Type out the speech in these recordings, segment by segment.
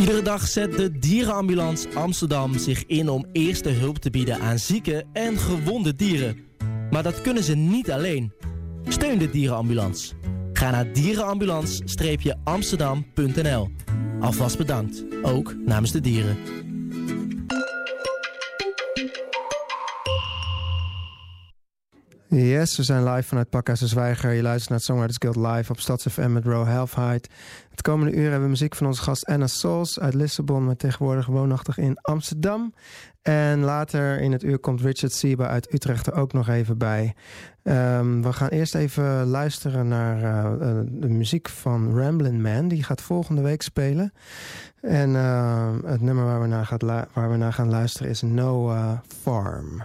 Iedere dag zet de Dierenambulance Amsterdam zich in om eerste hulp te bieden aan zieke en gewonde dieren. Maar dat kunnen ze niet alleen. Steun de Dierenambulance. Ga naar dierenambulance-amsterdam.nl. Alvast bedankt, ook namens de dieren. Yes, we zijn live vanuit Pakhuis de Zwijger. Je luistert naar het Songwriters Guild live op StadsFM met Row Halfheid. Het komende uur hebben we muziek van onze gast Anna Souls uit Lissabon... maar tegenwoordig woonachtig in Amsterdam. En later in het uur komt Richard Sieba uit Utrecht er ook nog even bij. Um, we gaan eerst even luisteren naar uh, de muziek van Ramblin' Man. Die gaat volgende week spelen. En uh, het nummer waar we, naar gaat waar we naar gaan luisteren is Noah Farm.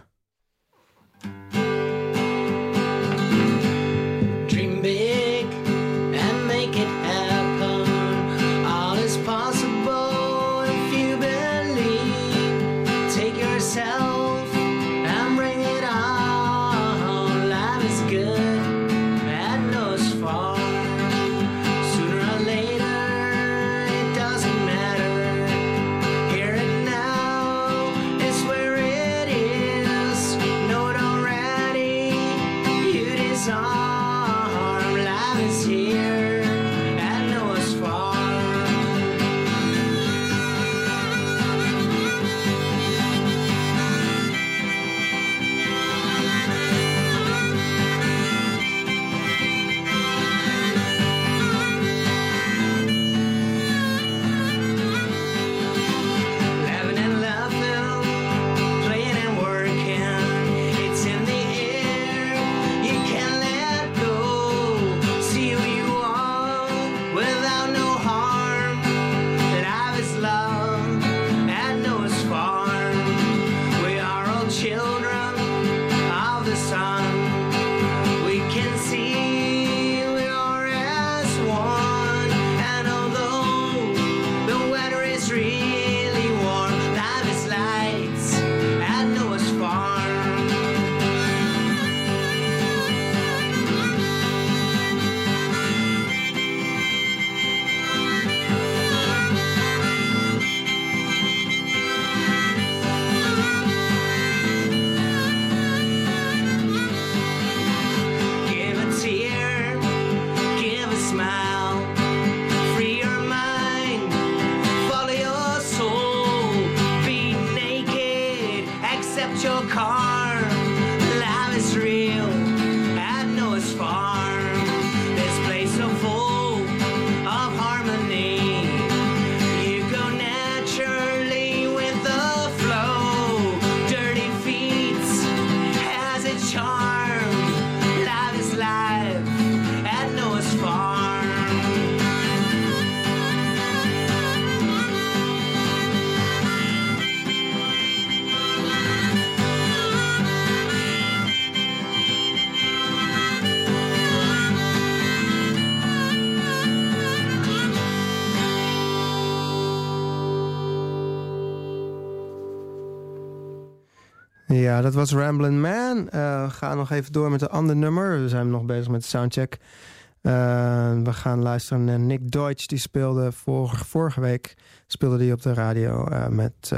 Ja, dat was Ramblin' Man. We gaan nog even door met een ander nummer. We zijn nog bezig met de soundcheck. Uh, we gaan luisteren naar Nick Deutsch. Die speelde vorige, vorige week speelde die op de radio uh, met...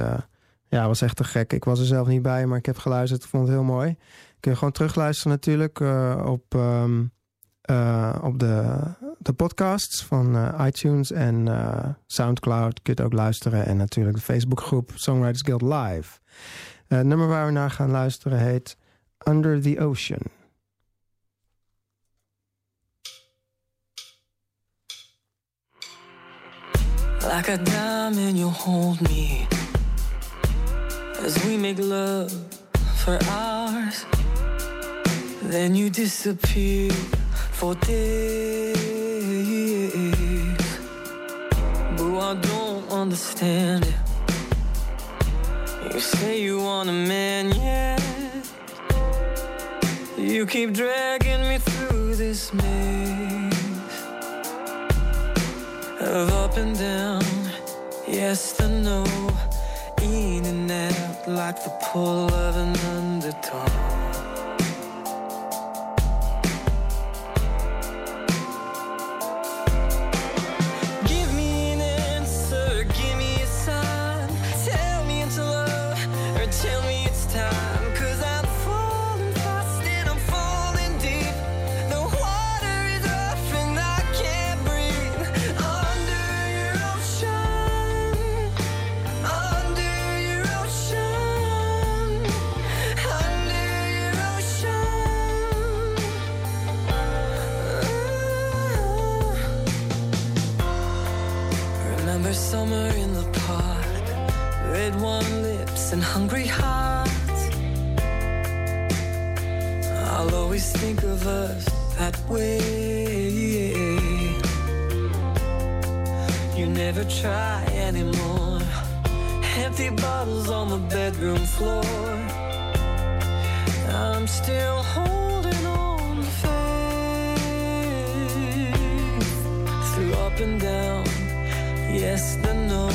ja, was echt te gek. Ik was er zelf niet bij, maar ik heb geluisterd. Ik vond het heel mooi. Kun je gewoon terugluisteren natuurlijk op, um, op de, de podcasts van iTunes en Soundcloud. Kun je het ook luisteren. En natuurlijk de Facebookgroep Songwriters Guild Live. Het nummer waar we naar gaan luisteren heet Under the Ocean. Like a diamond you hold me. As we make love for hours Then you disappear for days. But I don't understand it You say you want a man, yeah. You keep dragging me through this maze of up and down, yes and no, in and out like the pull of an undertow. Hungry hearts. I'll always think of us that way. You never try anymore. Empty bottles on the bedroom floor. I'm still holding on faith through up and down. Yes, the no,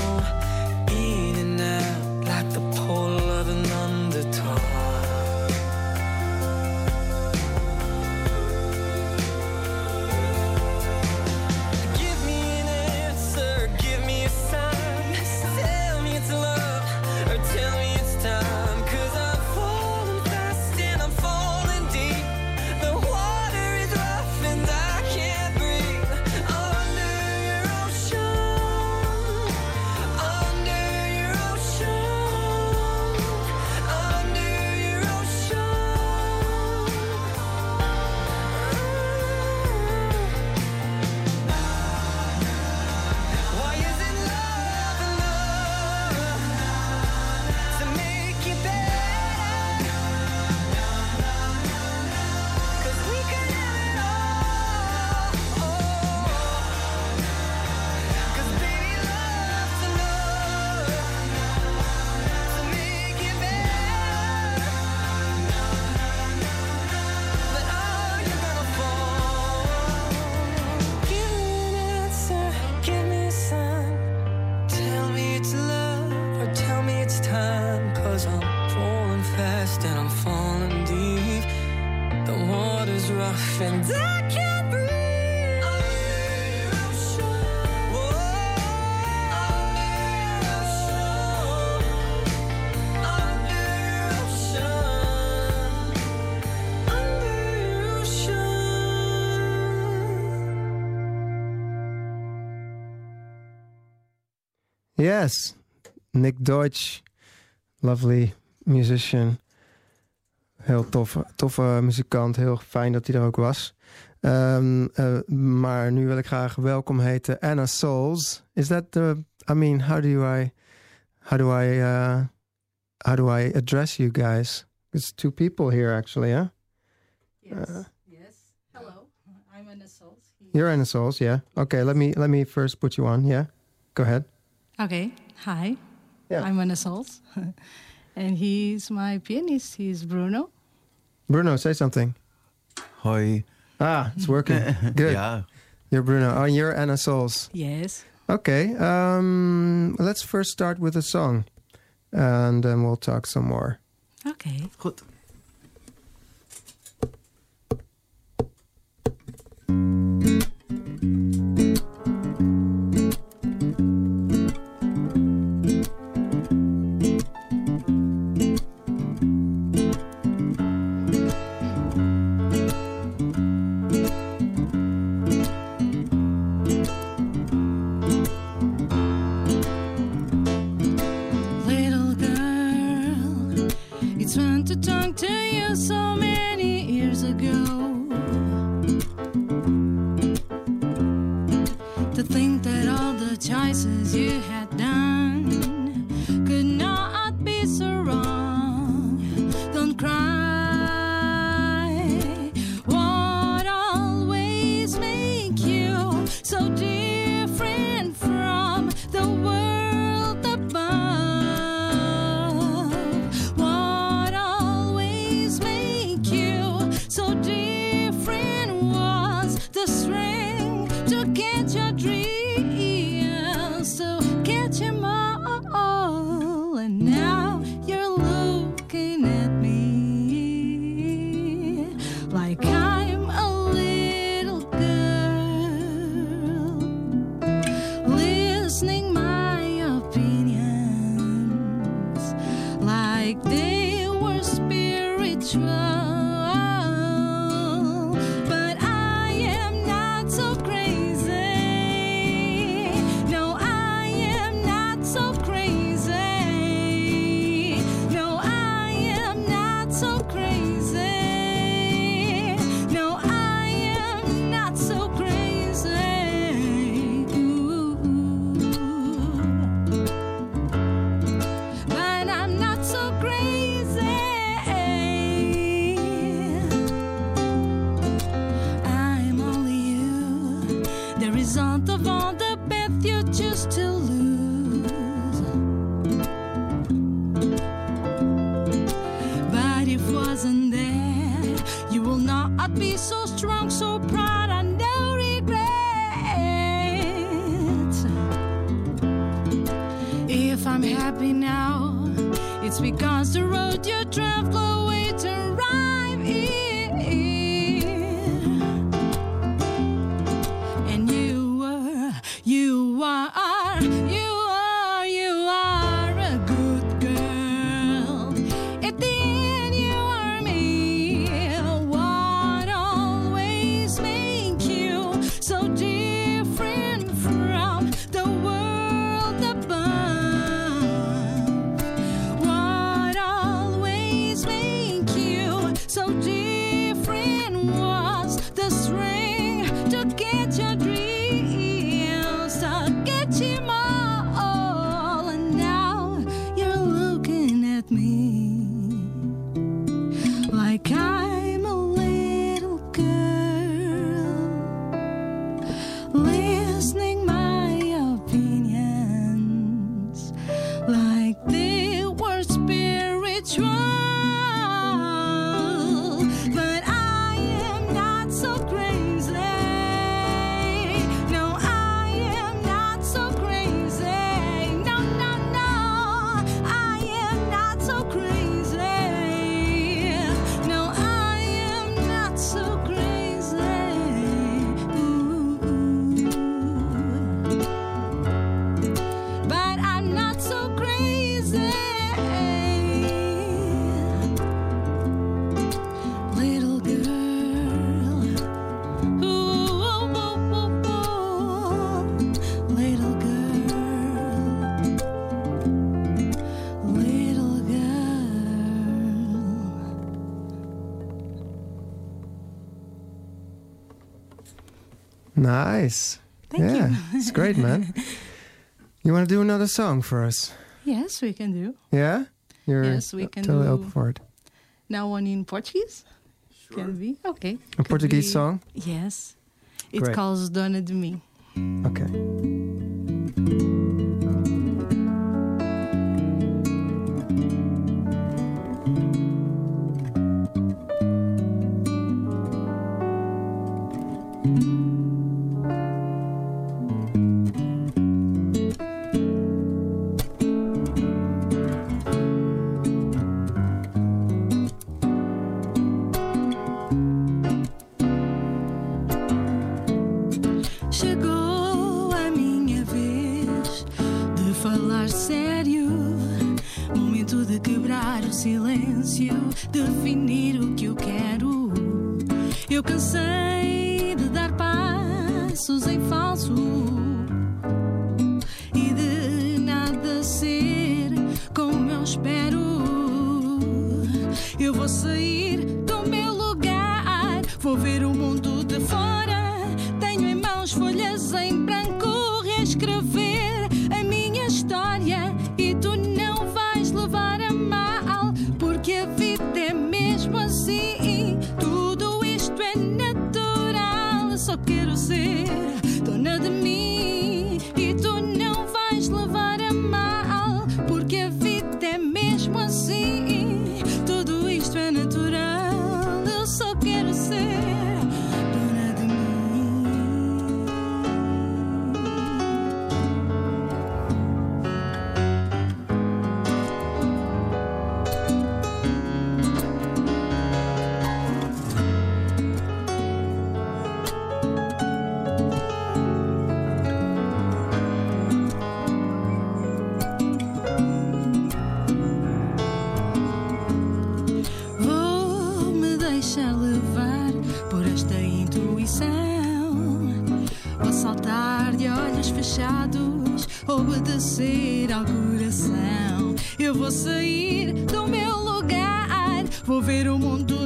Yes, Nick Deutsch, lovely musician. Heel toffe, toffe muzikant, heel fijn dat hij er ook was. Ehm, eh, maar nu wil ik graag welkom heten Anna Souls. Is that the? I mean, how do I, how do I, uh, how do I address you guys? It's two people here actually, huh? Yes. Uh, yes. Hello. I'm Anna Souls. You're Anna Souls, yeah. Okay, let me let me first put you on. Yeah, go ahead. Okay. Hi. Yeah. I'm Ana Souls. and he's my pianist. He's Bruno. Bruno, say something. Hoi. Ah, it's working. Good. Ja, You're Bruno. Oh, you're Ana Souls. Yes. Okay. Um, let's first start with a song, and then we'll talk some more. Okay. goed. Nice. Thank yeah, you. it's great, man. You want to do another song for us? Yes, we can do. Yeah? You're yes, we can totally do open for it. Now one in Portuguese? Sure. Can be? Okay. A Could Portuguese be. song? Yes. It called calls Dona de Mim. Okay. vou sair do meu lugar. Vou ver o mundo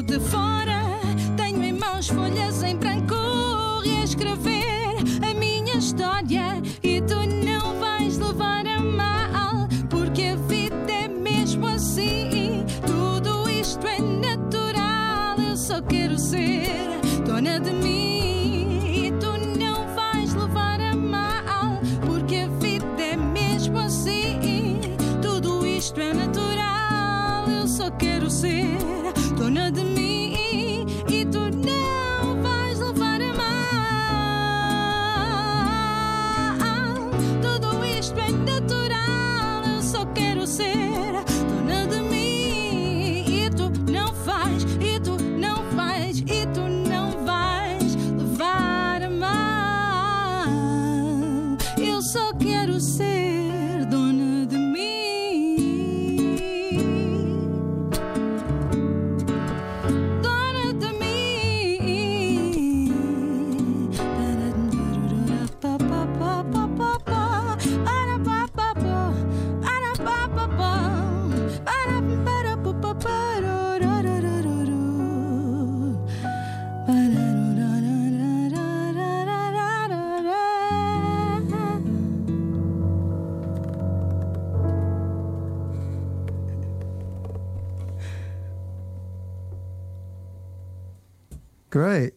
Great.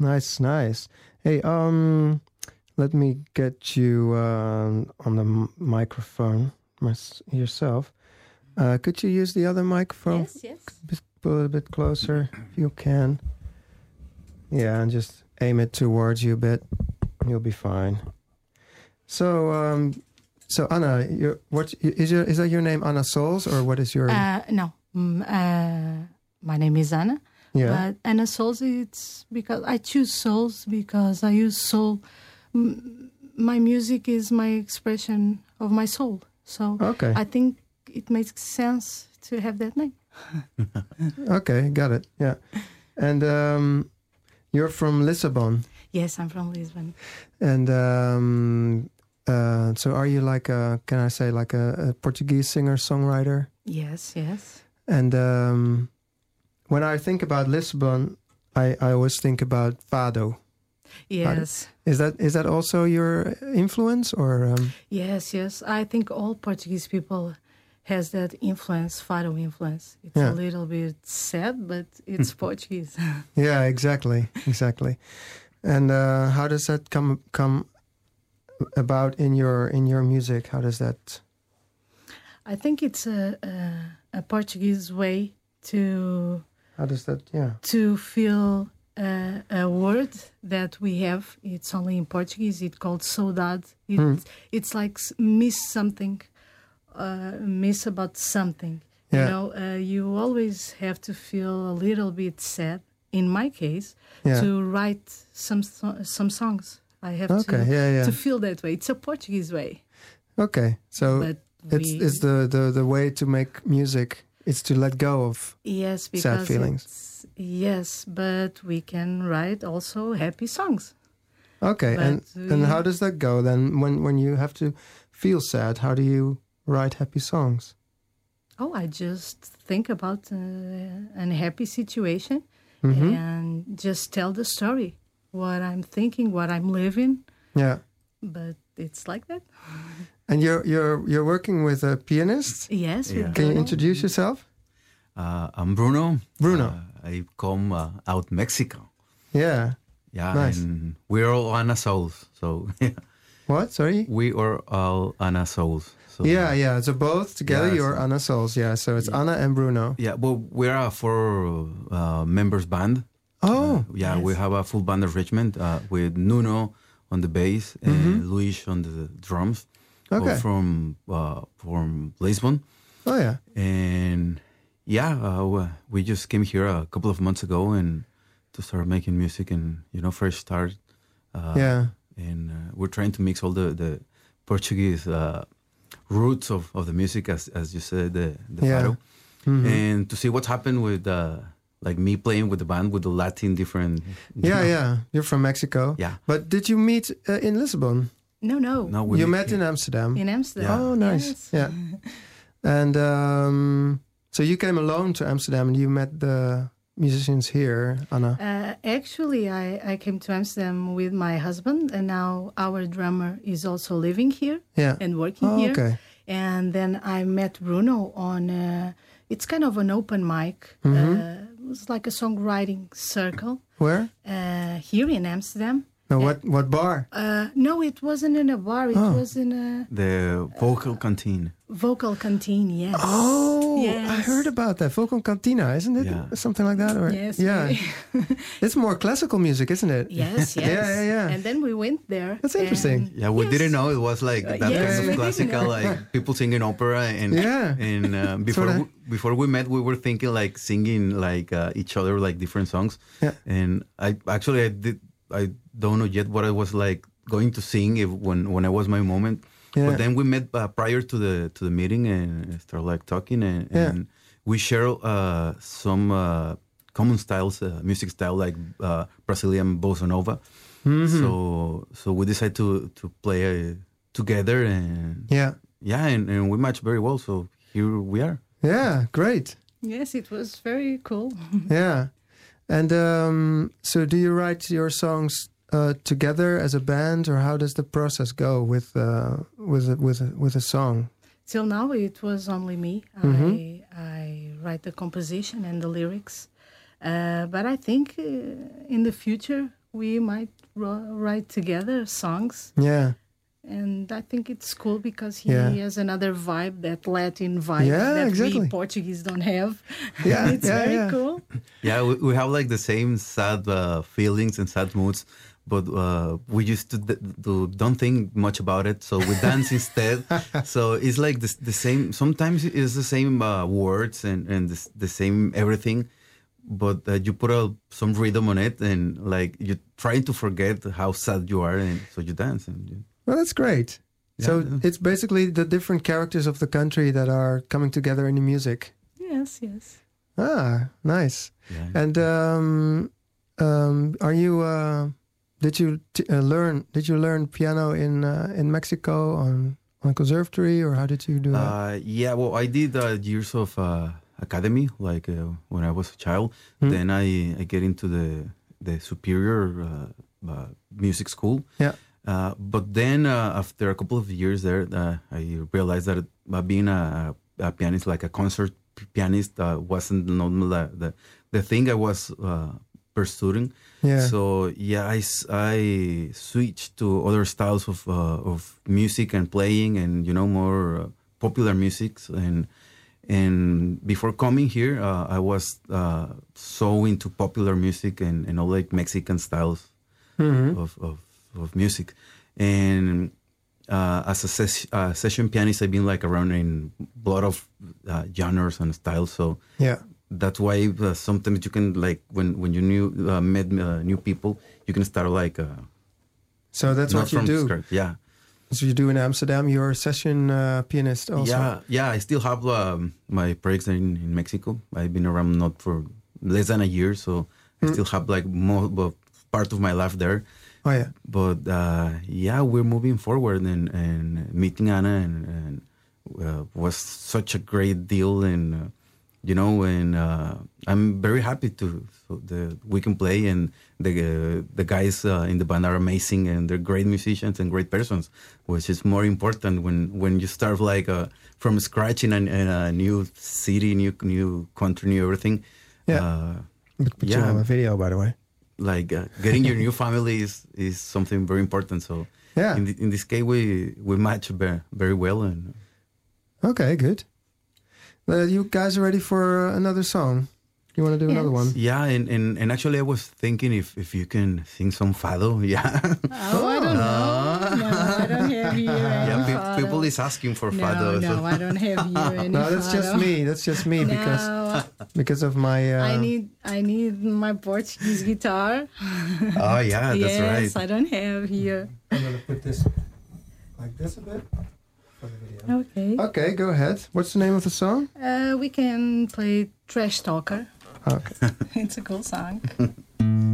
Nice, nice. Hey, um, let me get you um on the m- microphone mys- yourself. Uh, could you use the other microphone? Yes, yes. Just pull it a bit closer if you can. Yeah, and just aim it towards you a bit. You'll be fine. So, um, so Anna, your what is your is that your name Ana Souls or what is your? Uh, no, mm, uh, my name is Anna. Yeah. But Ana Souls, it's because I choose souls because I use soul. M- my music is my expression of my soul. So okay. I think it makes sense to have that name. okay, got it. Yeah, and um, you're from Lisbon, Yes, I'm from Lisbon. and um, uh, so are you like a? Can I say like a, a Portuguese singer songwriter? Yes, yes. And um, when I think about Lisbon, I, I always think about fado. Yes, Is that is that also your influence or? Um, yes, yes. I think all Portuguese people has that influence, fado influence. It's Yeah. a little bit sad, but it's Portuguese. yeah, exactly, exactly. And uh, how does that come come about in your in your music? How does that? I think it's a, a a Portuguese way to How does that? Yeah. to feel uh, a word that we have. It's only in Portuguese. It's called saudade. It, Hmm. It's like miss something, uh, miss about something. Yeah. You know, uh, you always have to feel a little bit sad. In my case, Yeah. to write some some songs, I have Okay. to Yeah. Yeah. to feel that way. It's a Portuguese way, Okay. So but it's we, it's the, the the way to make music. It's to let go of. yes because feelings. Yes, but we can write also happy songs. Okay. But and and how does that go then? When when you have to feel sad, how do you write happy songs? Oh, I just think about uh, an happy situation hmm and just tell the story, what I'm thinking, what I'm living. Yeah. But it's like that. And you're you're you're working with a pianist. Yes. Yeah. Can you introduce yourself? Uh, I'm Bruno. Bruno. Uh, I come uh, out Mexico. Yeah. Yeah, Nice. and we're all Ana souls. So What? Sorry. we are all Ana souls. So, Yeah, yeah. So both together, Yeah, you're so- Ana Souls. Yeah. So it's Anna and Bruno. Yeah, well, we're a four uh, members band. Oh. Uh, yeah, Yes. we have a full band arrangement uh, with Nuno on the bass and Luis on the drums. Mm-hmm. Okay. from uh, from Lisbon, Oh yeah. and yeah, uh, we- just came here a couple of months ago and to start making music and you know fresh start. Uh, Yeah. and uh, we're trying to mix all the the Portuguese uh, roots of, of the music, as as you said, the the Yeah. fado, Mhm. and to see what's happened with uh, like me playing with the band with the Latin different. Yeah, know. yeah. You're from Mexico. Yeah. But did you meet uh, in Lisbon? No, no. No, we you met in Amsterdam. In Amsterdam. Yeah. Oh, nice. Yes. Yeah. And um, so you came alone to Amsterdam and you met the musicians here, Anna. Uh, actually, I, I came to Amsterdam with my husband, and now our drummer is also living here Yeah. and working Oh, here. okay. And then I met Bruno on, uh, it's kind of an open mic. Mm-hmm. Uh, it was like a songwriting circle Where? uh, here in Amsterdam. No, what what bar? Uh, no, it wasn't in a bar. It Oh. was in a the vocal canteen. vocal canteen. Yes. Oh, I heard about that. Vocal Cantina, isn't it? Yeah. Something like that? Or, Yes. Yeah. it's more classical music, isn't it? yes. Yes. yeah, yeah. yeah. And then we went there. That's interesting. Yeah, we Yes. didn't know it was like that yes, we kind of classical, like people singing opera, and Yeah. and uh, before Sorta. we, before we met, we were thinking like singing like uh, each other like different songs. Yeah. And I actually I did I don't know yet what I was like going to sing if when when I was my moment. Yeah. But then we met uh, prior to the to the meeting and started like talking and, Yeah. and we share uh, some uh, common styles, uh, music style like uh, Brazilian bossa nova. Mm-hmm. So so we decided to to play uh, together and Yeah. yeah, and, and we match very well. So here we are. Yeah, great. Yes, it was very cool. Yeah. And um, so do you write your songs uh, together as a band or how does the process go with uh, with a, with a, with a song? Till now, it was only me. Mhm. I I write the composition and the lyrics, uh, but I think uh, in the future we might ro- write together songs. Yeah. And I think it's cool because he Yeah. has another vibe, that Latin vibe Yeah, that exactly. we Portuguese don't have. Yeah, it's yeah, very yeah. cool. Yeah, we, we have like the same sad uh, feelings and sad moods, but uh, we used to, d- to don't think much about it, so we dance instead. So it's like the, the same. Sometimes it's the same uh, words and and the, the same everything, but uh, you put a, some rhythm on it, and like you're trying to forget how sad you are, and so you dance. And you, Well, that's great. so Yeah. it's basically the different characters of the country that are coming together in the music. Yes, yes. Ah, nice. yeah. And um, um, are you? Did you t- uh, learn? Did you learn piano in uh, in Mexico on on a conservatory, or how did you do that? Uh, yeah, well, I did uh, years of uh, academy, like uh, when I was a child. Hmm. Then I, I get into the the superior uh, uh, music school. Yeah. Uh, but then uh, after a couple of years there, uh, I realized that uh, being a, a pianist, like a concert pianist, uh, wasn't normal, the, the the thing I was uh, pursuing. Yeah. So yeah, I, I switched to other styles of uh, of music and playing, and you know more uh, popular music. And and before coming here, uh, I was uh, so into popular music and, and all like Mexican styles Mhm. of, of of music. And uh, as a ses- uh, session pianist, I've been like around in a lot of uh, genres and styles. So Yeah. That's why uh, sometimes you can like when when you new uh, met uh, new people you can start like uh, So that's what you do. scratch. yeah So you do in Amsterdam. You're a session uh, pianist also. yeah yeah i still have um, my projects in, in mexico i've been around not for less than a year so i still have like more part of my life there Oh yeah. but uh, yeah we're moving forward and, and meeting anna and, and uh, was such a great deal and uh, you know and uh, i'm very happy to so the we can play and the uh, the guys uh, in the band are amazing and they're great musicians and great persons which is more important when when you start like uh, from scratch in a, in a new city new new country new everything Yeah. uh, put you Yeah. on a video, by the way. like uh, getting your new family is, is something very important. So Yeah. in, the, in this case, we we match very, very well. And Okay, good. Uh, you guys are ready for uh, another song? You want to do another one? yeah, and, and, and actually, I was thinking if, if you can sing some fado. Yeah, Oh, I don't know. No, I don't have here any yeah. pe- fado. people is asking for no, fado. no, so- I don't have here any No, that's just me. That's just me because No, because of my. Uh, I need I need my Portuguese guitar. oh yeah, that's yes, right. I don't have here. I'm gonna put this like this a bit for the video. Okay. Okay, go ahead. What's the name of the song? Uh, we can play Trash Talker. Okay. It's a cool song.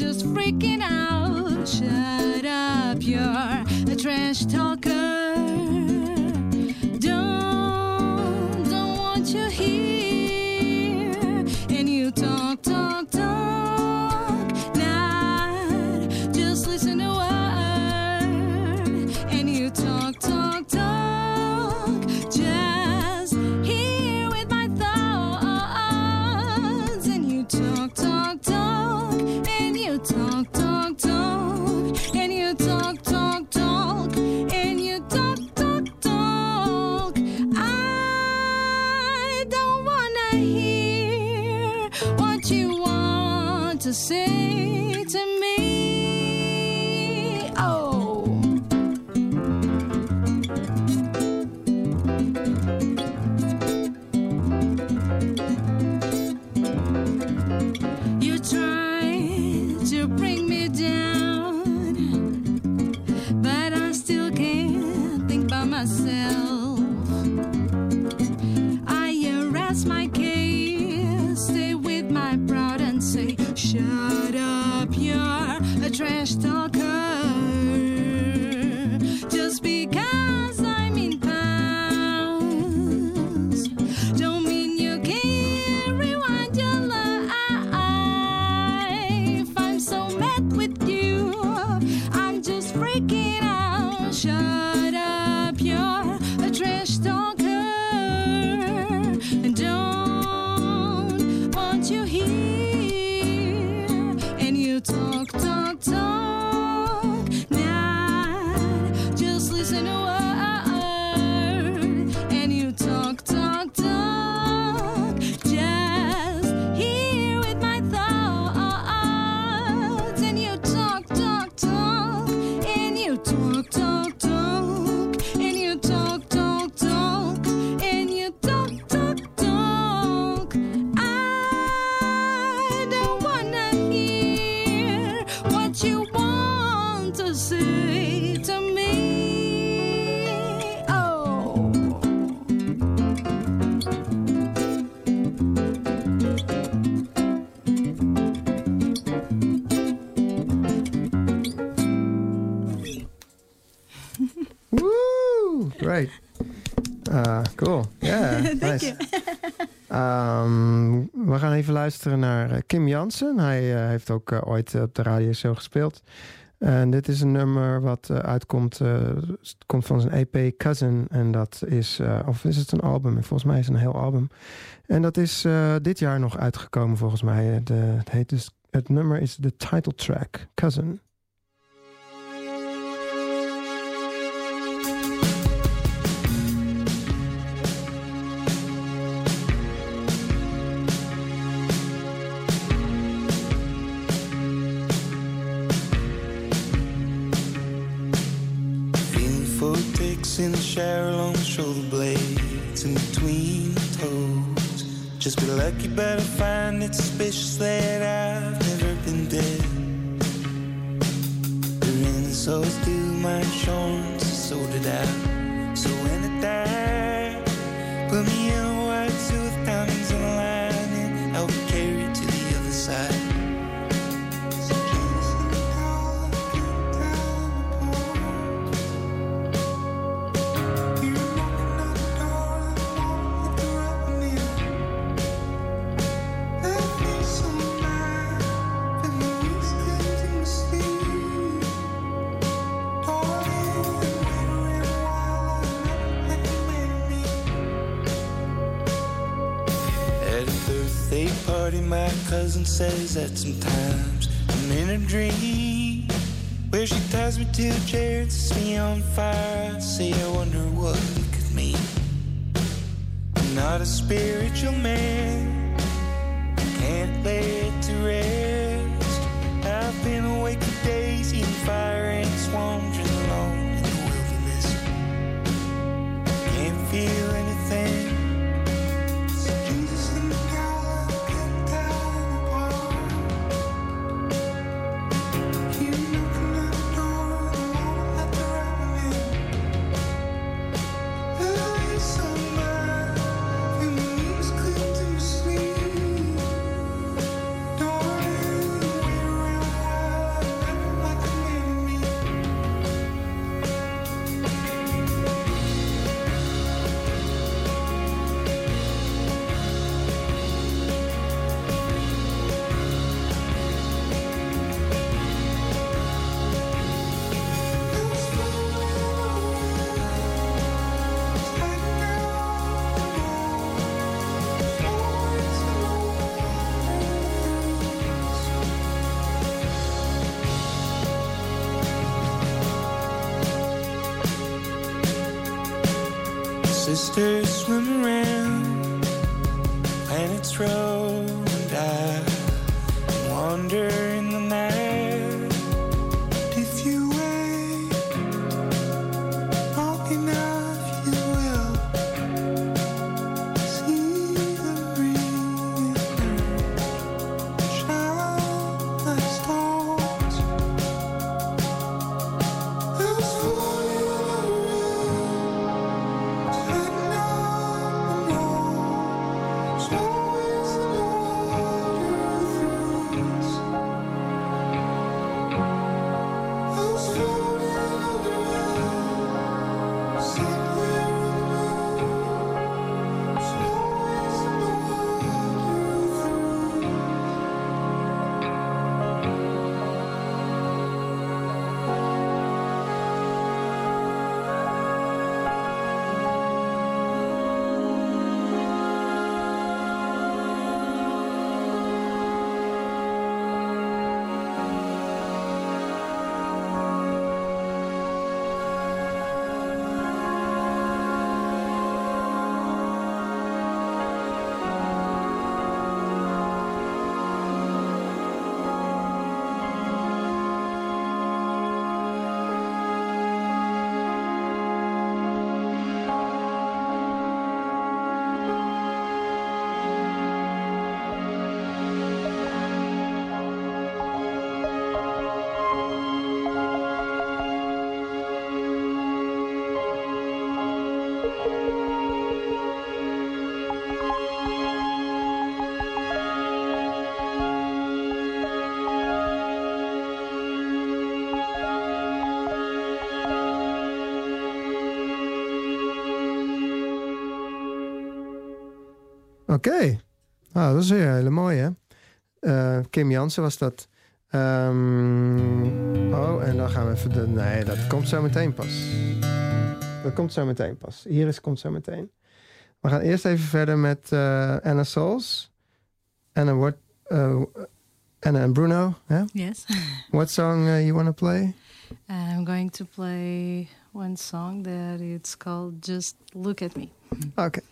just freaking out. Shut up, you're a trash talker. Don't, don't want you here. And you talk, talk, talk. Not just listen to word. And you talk, talk. Kim Jansen. Hij eh, heeft ook eh, ooit op de radio gespeeld. En dit is een nummer wat eh, uitkomt, eh, komt van zijn EP Cousin. En dat is, eh, of is het een album? Volgens mij is het een heel album. En dat is eh, dit jaar nog uitgekomen volgens mij. Het, heet dus, het nummer is de title track, Cousin. The blades in between toes. Just be lucky, but I find it suspicious that I've never been dead. The always do my insurance, so did I. So when I die, put me my cousin says that sometimes I'm in a dream. Where she ties me to a chair and sets me on fire. I say, I wonder what it could mean. I'm not a spiritual man, I can't lay it to rest. I've been awake for days, eating fire ants, wandering Oké. Nou, dat is weer een hele mooie. hè? Eh, Kim Jansen was dat. Ehm, oh, en dan gaan we even... De, nee, dat komt zo meteen pas. Dat komt zo meteen pas. Iris komt zo meteen. We gaan eerst even verder met eh, Anna Souls. Anna, what, uh, Anna and Bruno. Yeah? Yes. What song uh, you want to play? I'm going to play one song that it's called Just Look at Me. Okay.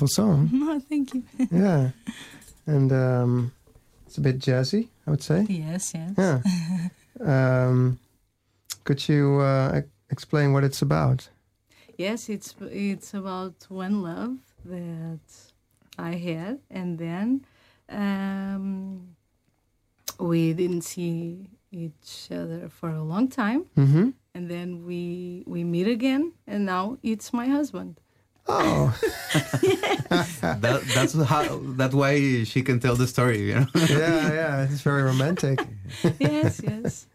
Beautiful song. No, thank you. yeah. And um, it's a bit jazzy, I would say. yes, yes. Yeah. um, could you uh, explain what it's about? Yes, it's it's about one love that I had, and then um, we didn't see each other for a long time, Mm-hmm. and then we we meet again, and now it's my husband. Oh, that, that's how. That's why she can tell the story. You know. yeah, yeah. It's very romantic. yes, yes.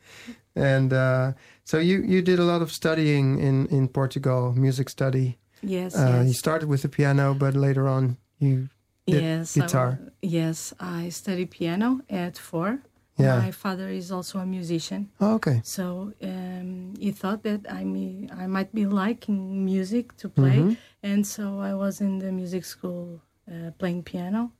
And uh, so you you did a lot of studying in in Portugal, music study. Yes, Uh, You started with the piano, but later on you did yes, guitar. wa- yes, I studied piano at four. Yeah. My father is also a musician, Oh, okay. so um, he thought that I me I might be liking music to play, Mhm. and so I was in the music school uh, playing piano,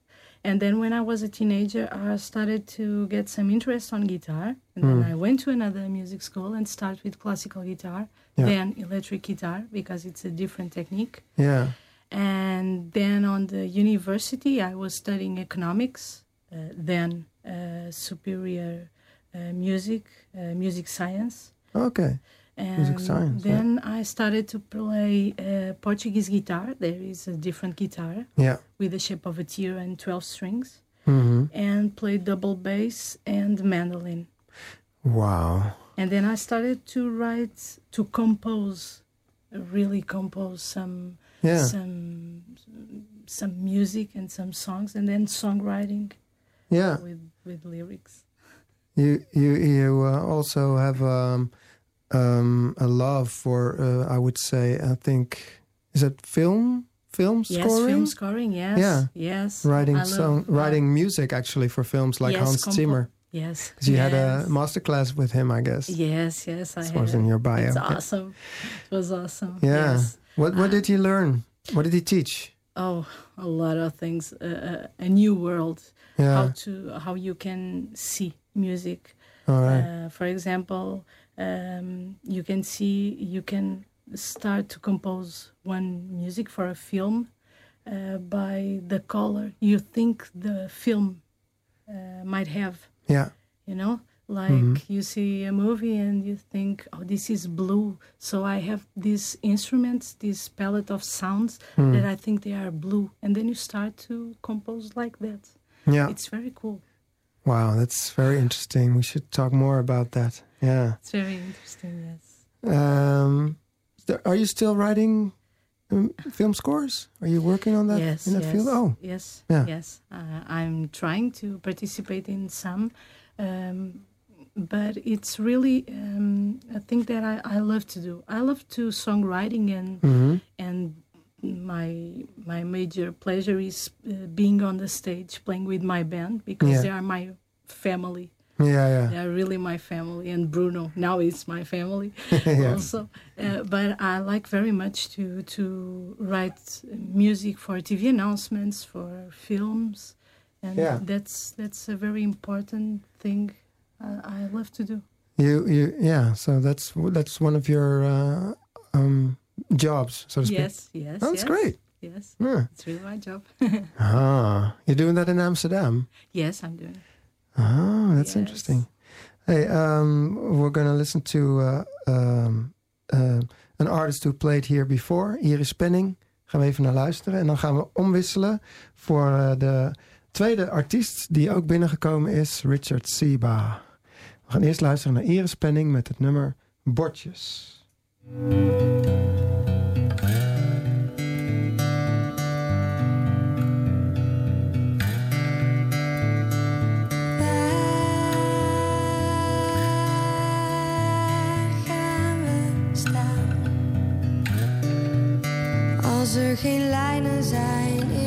And then when I was a teenager, I started to get some interest on guitar. And then I went to another music school and started with classical guitar, Yeah. then electric guitar because it's a different technique. Yeah. And then on the university, I was studying economics, uh, then uh, superior uh, music, uh, music science. Okay. And Music science, yeah. then I started to play uh, Portuguese guitar. There is a different guitar Yeah. with the shape of a tear and 12 strings, hmm and played double bass and mandolin. Wow. And then I started to write, to compose, really compose some Yeah. some some music and some songs, and then songwriting Yeah. with with lyrics. You you you uh, also have um, um, a love for uh, I would say I think is it film film Yes, scoring film scoring. Yes, Yeah. yes. writing I love, song uh, writing music actually for films like yes, Hans compo- Zimmer. Yes, 'Cause you had a yes. masterclass with him, I guess. Yes, yes, I had. was in your bio. It's Yeah. awesome. It was awesome. Yeah. Yes. What what Ah. did you learn? What did he teach? Oh, a lot of things. Uh, uh, a new world. Yeah. How to how you can see music. All right. Uh, for example, um, you can see you can start to compose one music for a film uh, by the color you think the film uh, might have. yeah. You know, like Mhm. you see a movie and you think, "Oh, this is blue." So I have these instruments, this palette of sounds Hmm. that I think they are blue, and then you start to compose like that. Yeah. It's very cool. Wow, that's very interesting. We should talk more about that. Yeah. It's very interesting. Yes. Um, are you still writing um, film scores? Are you working on that yes, in that yes, field? Oh, yes, Yeah. yes. Uh, I'm trying to participate in some, um, but it's really um, a thing that I, I love to do. I love to songwriting and hmm and my my major pleasure is uh, being on the stage playing with my band because Yeah. they are my family. yeah, yeah, They are really my family, and Bruno now is my family yeah. also. Uh, but I like very much to to write music for TV announcements, for films, and Yeah. that's that's a very important thing I love to do. You, you, yeah. So that's that's one of your uh, um, jobs, so to speak. Yes, yes, Oh, that's yes, great. Yes, Yeah. it's really my job. Ah, you're doing that in Amsterdam. yes, I'm doing. Oh, that's Yes. interesting. Hey, um, we're going to listen to uh, um, uh, an artist who played here before, Iris Penning. Gaan we even naar luisteren. En dan gaan we omwisselen voor uh, de tweede artiest die ook binnengekomen is, Richard Seba. We gaan eerst luisteren naar Iris Penning met het nummer Bordjes. Als er geen lijnen zijn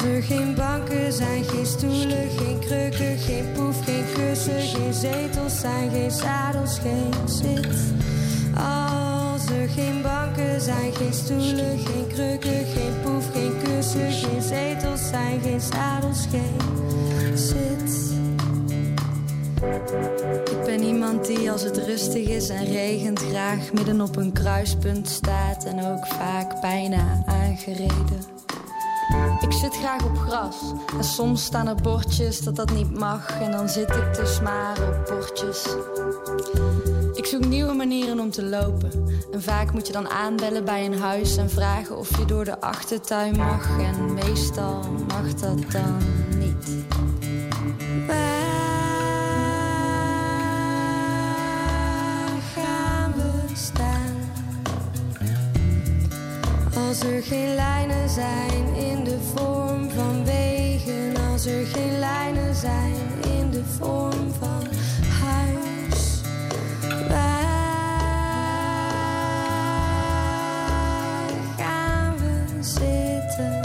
Als er geen banken zijn, geen stoelen, geen krukken, geen poef, geen kussen, geen zetels zijn, geen zadels, geen zit. Als er geen banken zijn, geen stoelen, geen krukken, geen poef, geen kussen, geen zetels zijn, geen zadels, geen zit. Ik ben iemand die als het rustig is en regent graag midden op een kruispunt staat en ook vaak bijna aangereden. Ik zit graag op gras en soms staan er bordjes dat dat niet mag en dan zit ik dus maar op bordjes. Ik zoek nieuwe manieren om te lopen en vaak moet je dan aanbellen bij een huis en vragen of je door de achtertuin mag en meestal mag dat dan niet. Als er geen lijnen zijn in de vorm van wegen, als er geen lijnen zijn in de vorm van huis. Waar gaan we zitten?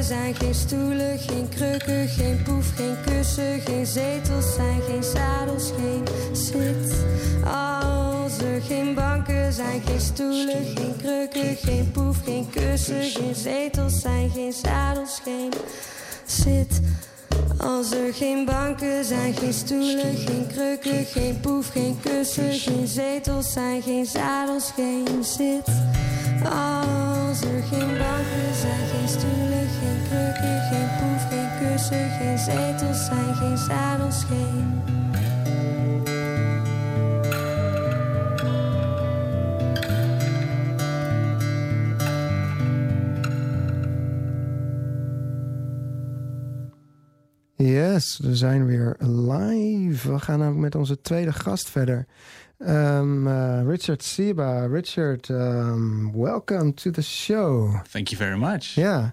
zijn geen stoelen, geen krukken, geen poef, geen kussen, geen zetels zijn geen zadels, geen zit. Geen banken zijn, geen stoelen, geen krukken, geen poef, geen kussen, geen zetels zijn geen zadels, geen zit. Als er geen banken zijn, geen stoelen, geen krukken, geen poef, geen kussen, geen zetels zijn, geen zadels, geen zit. Als er geen banken zijn, geen stoelen, geen krukken, geen poef, geen kussen, geen zetels zijn, geen zadels, geen. Yes, we zijn weer live. We gaan namelijk met onze tweede gast verder. Um, uh, Richard Siba. Richard, um, welcome to the show. Thank you very much. Ja.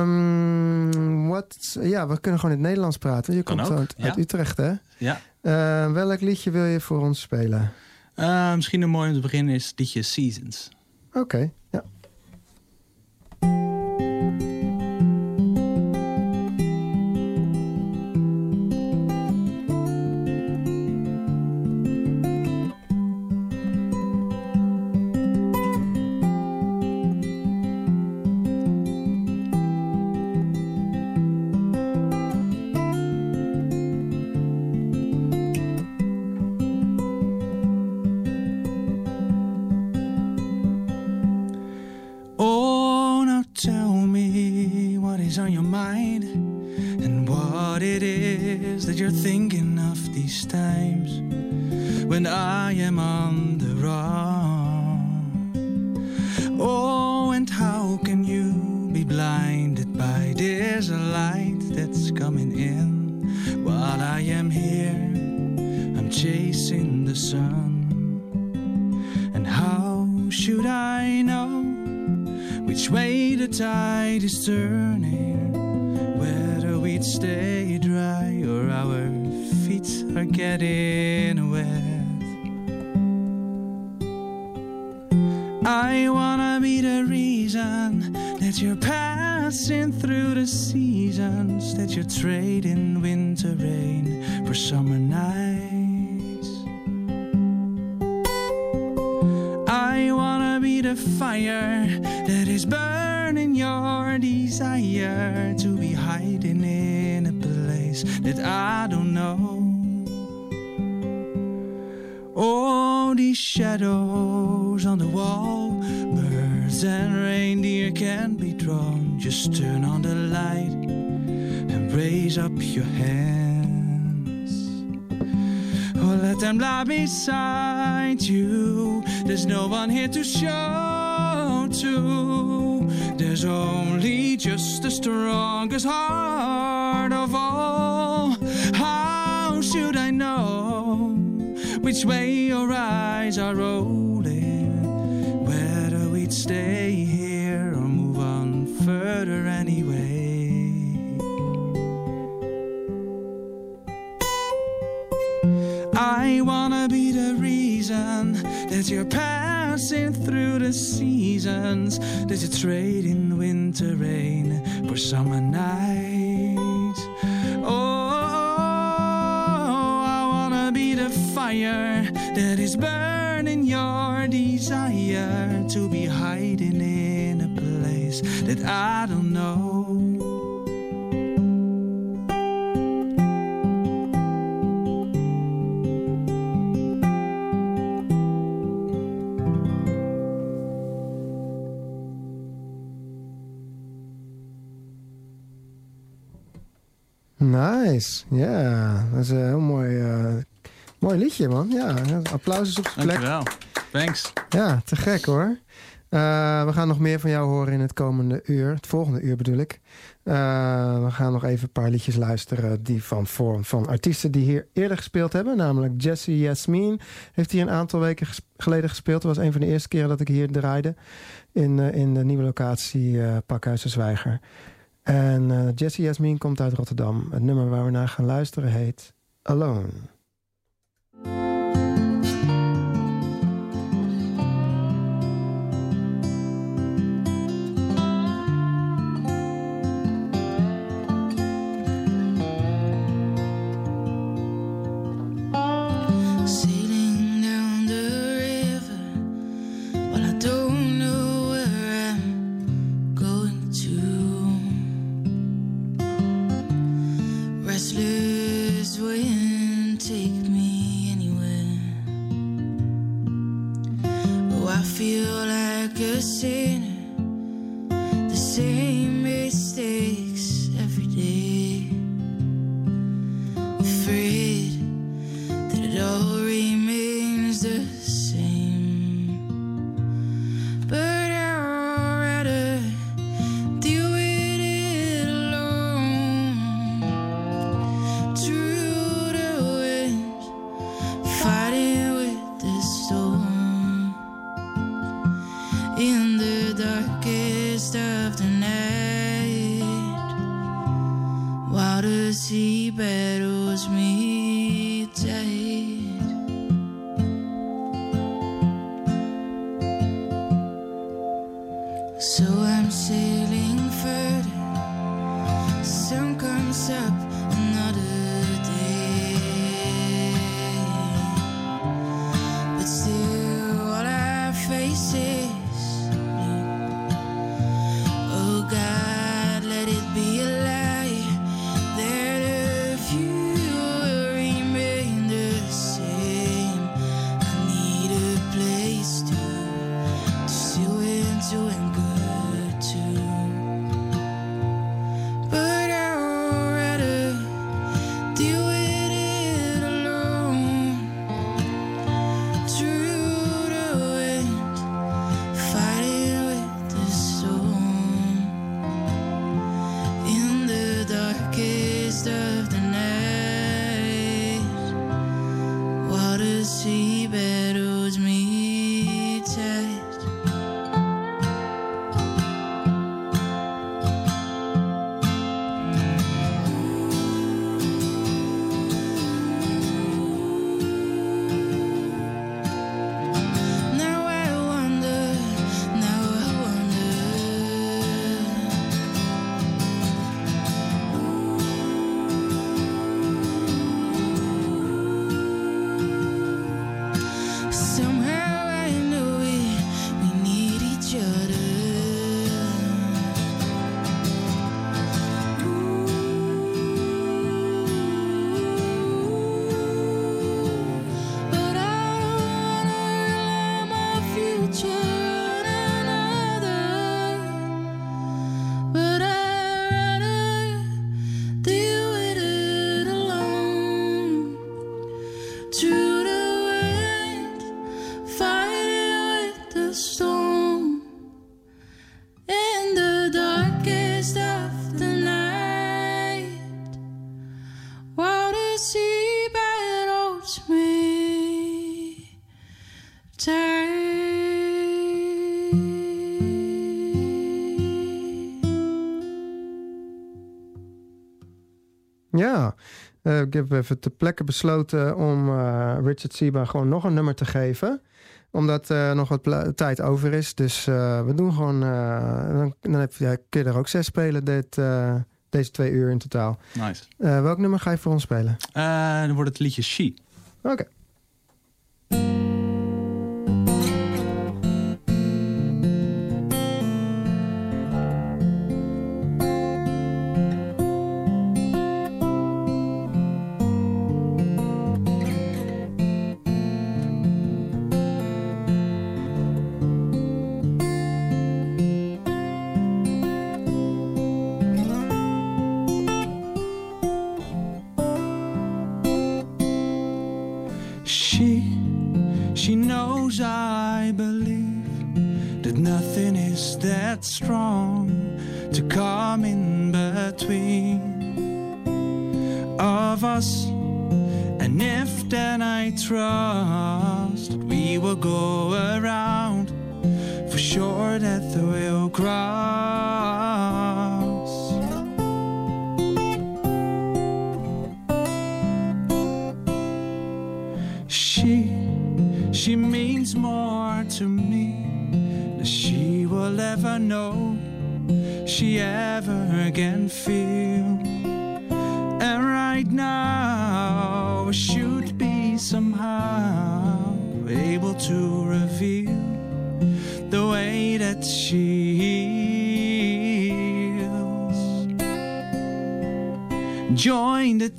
Um, wat, ja, we kunnen gewoon in het Nederlands praten. Je Kan komt ook, uit. Utrecht, hè? Ja. Uh, welk liedje wil je voor ons spelen? Uh, misschien een mooi om te beginnen is het liedje Seasons. Oké, ja. When I am on you. There's no one here to show to. There's only just the strongest heart of all. How should I know which way your eyes are rolling? Whether we'd stay here or move on further anyway. You're passing through the seasons, that you're trading winter rain for summer nights. Oh, I wanna be the fire that is burning your desire to be hiding in a place that I don't know. Nice. Ja, dat is een heel mooi, eh, mooi liedje, man. Ja, applaus is op zijn plek. Dankjewel. Thanks. Ja, te gek hoor. Eh, we gaan nog meer van jou horen in het komende uur. Het volgende uur bedoel ik. Eh, we gaan nog even een paar liedjes luisteren die van, voor, van artiesten die hier eerder gespeeld hebben. Namelijk Jesse Jasmine heeft hier een aantal weken ges- geleden gespeeld. Dat was een van de eerste keren dat ik hier draaide. In, eh, in de nieuwe locatie eh Pakhuis de Zwijger. En eh Jesse Jasmine komt uit Rotterdam. Het nummer waar we naar gaan luisteren heet Alone. restless wind take me anywhere. Oh, I feel like a sinner. ik heb even te plekken besloten om eh, Richard Seba gewoon nog een nummer te geven. Omdat uh, nog wat tijd over is. Dus eh, we doen gewoon. dan dan heb je, ja, kun je er ook zes spelen. Dit, deze twee uur in totaal. Nice. welk nummer ga je voor ons spelen? dan wordt het liedje She. Oké. try.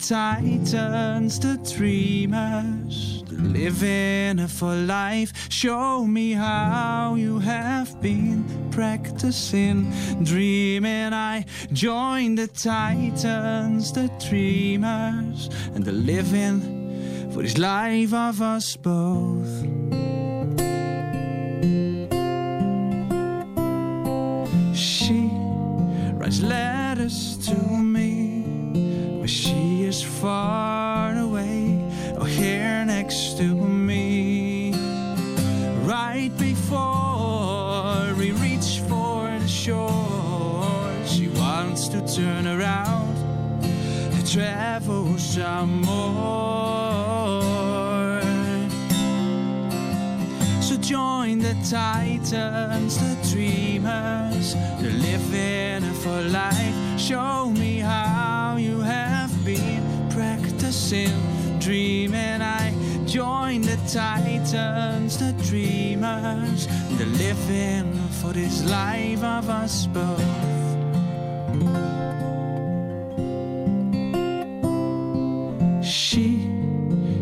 Titans, the dreamers, the living for life. Show me how you have been practicing dreaming. I join the titans, the dreamers, and the living for this life of us both. She writes letters to me, is far away, or here next to me. Right before we reach for the shore, she wants to turn around and travel some more. So join the titans, the dreamers, the living for life. Show me how practicing dreaming. I join the titans, the dreamers, the living for this life of us both. She,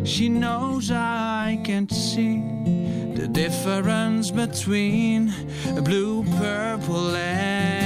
she knows I can't see the difference between blue, purple, and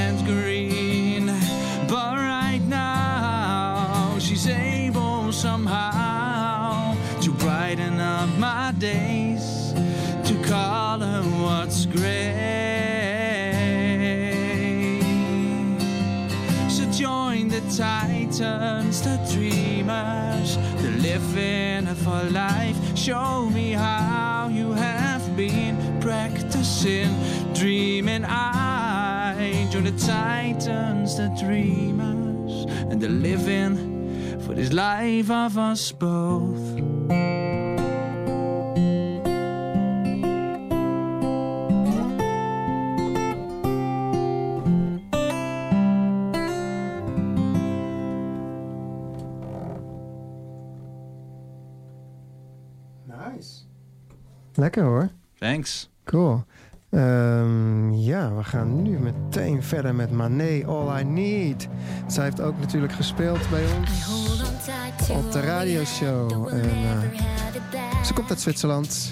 Show me how you have been practicing dreaming. I join the titans, the dreamers, and the living for this life of us both. Lekker hoor. Thanks. Cool. Ehm, ja, we gaan nu meteen verder met Mané All I Need. Zij heeft ook natuurlijk gespeeld bij ons op de radioshow. En, eh, ze komt uit Zwitserland.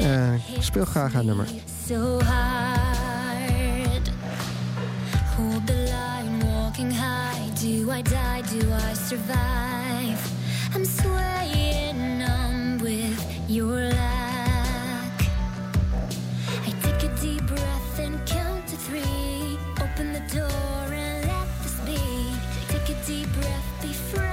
En ik speel graag haar nummer. so hard. Hold the line, walking high. Do I die? Do I survive? I'm swaying deep breath, befriend the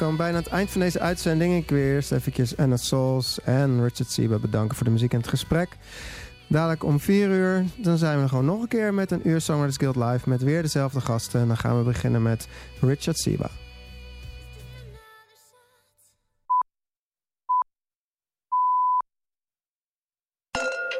komen bijna aan het eind van deze uitzending. Ik wil eerst eventjes Anna Souls en Richard Sieba bedanken voor de muziek en het gesprek. Dadelijk om 4 uur, dan zijn we gewoon nog een keer met een uur Songwriters Guild Live met weer dezelfde gasten. En dan gaan we beginnen met Richard Sieba.